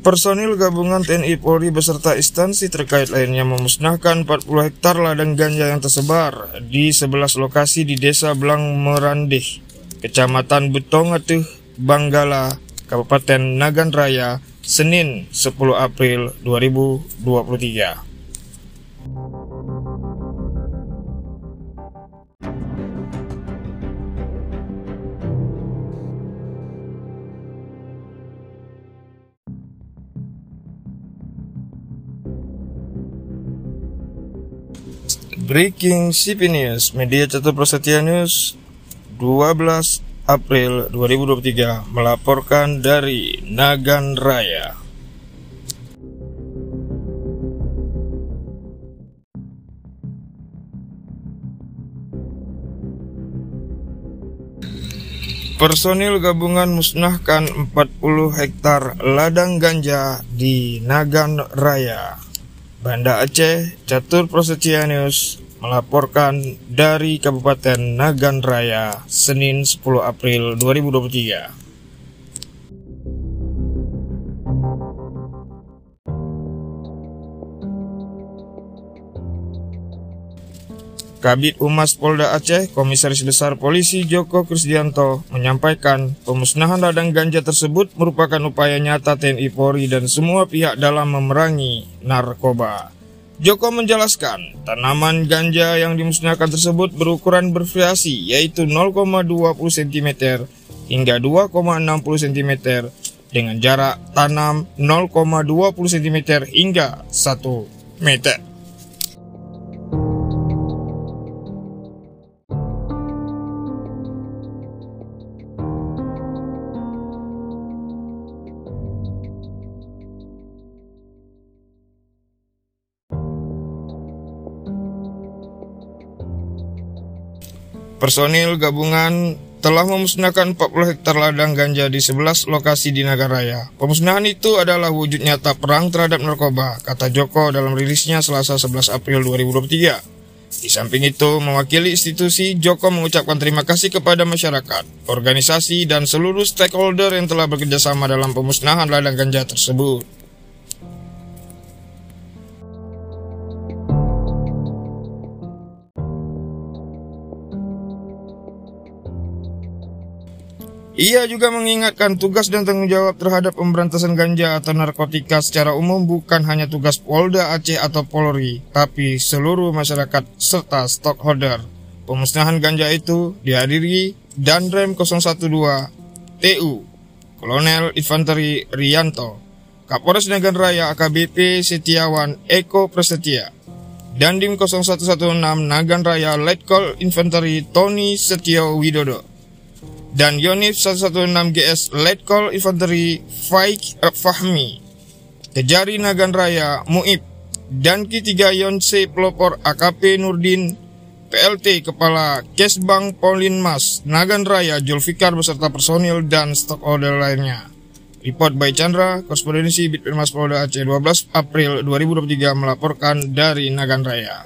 Personil gabungan TNI Polri beserta instansi terkait lainnya memusnahkan 40 hektar ladang ganja yang tersebar di 11 lokasi di Desa Belang Merandih, Kecamatan Betongateh, Banggala, Kabupaten Nagan Raya, Senin 10 April 2023. Breaking CP News, Media Catur Prasetya News, 12 April 2023 melaporkan dari Nagan Raya. Personil gabungan musnahkan 40 hektar ladang ganja di Nagan Raya. Banda Aceh, Catur Prosetianius melaporkan dari Kabupaten Nagan Raya, Senin 10 April 2023. Kabit Humas Polda Aceh, Komisaris Besar Polisi Joko Krisdianto menyampaikan pemusnahan ladang ganja tersebut merupakan upaya nyata TNI Polri dan semua pihak dalam memerangi narkoba. Joko menjelaskan, tanaman ganja yang dimusnahkan tersebut berukuran bervariasi yaitu 0,20 cm hingga 2,60 cm dengan jarak tanam 0,20 cm hingga 1 meter. Personil gabungan telah memusnahkan 40 hektar ladang ganja di 11 lokasi di Nagaraya. Pemusnahan itu adalah wujud nyata perang terhadap narkoba, kata Joko dalam rilisnya Selasa 11 April 2023. Di samping itu, mewakili institusi, Joko mengucapkan terima kasih kepada masyarakat, organisasi, dan seluruh stakeholder yang telah bekerjasama dalam pemusnahan ladang ganja tersebut. Ia juga mengingatkan tugas dan tanggung jawab terhadap pemberantasan ganja atau narkotika secara umum bukan hanya tugas Polda Aceh atau Polri, tapi seluruh masyarakat serta stockholder. Pemusnahan ganja itu dihadiri Danrem 012 TU Kolonel Infanteri Rianto, Kapolres Nagan Raya AKBP Setiawan Eko Prasetya, Dandim 0116 Nagan Raya Letkol Infanteri Tony Setio Widodo, dan Yonif 116 GS Letkol Infanteri Faik Fahmi, Kejari Nagan Raya Muib, dan K3 Yonse Pelopor AKP Nurdin, PLT Kepala Kesbang Paulin Mas, Nagan Raya Julfikar beserta personil dan stok order lainnya. Report by Chandra, Korespondensi Bitpirmas Polda Aceh 12 April 2023 melaporkan dari Nagan Raya.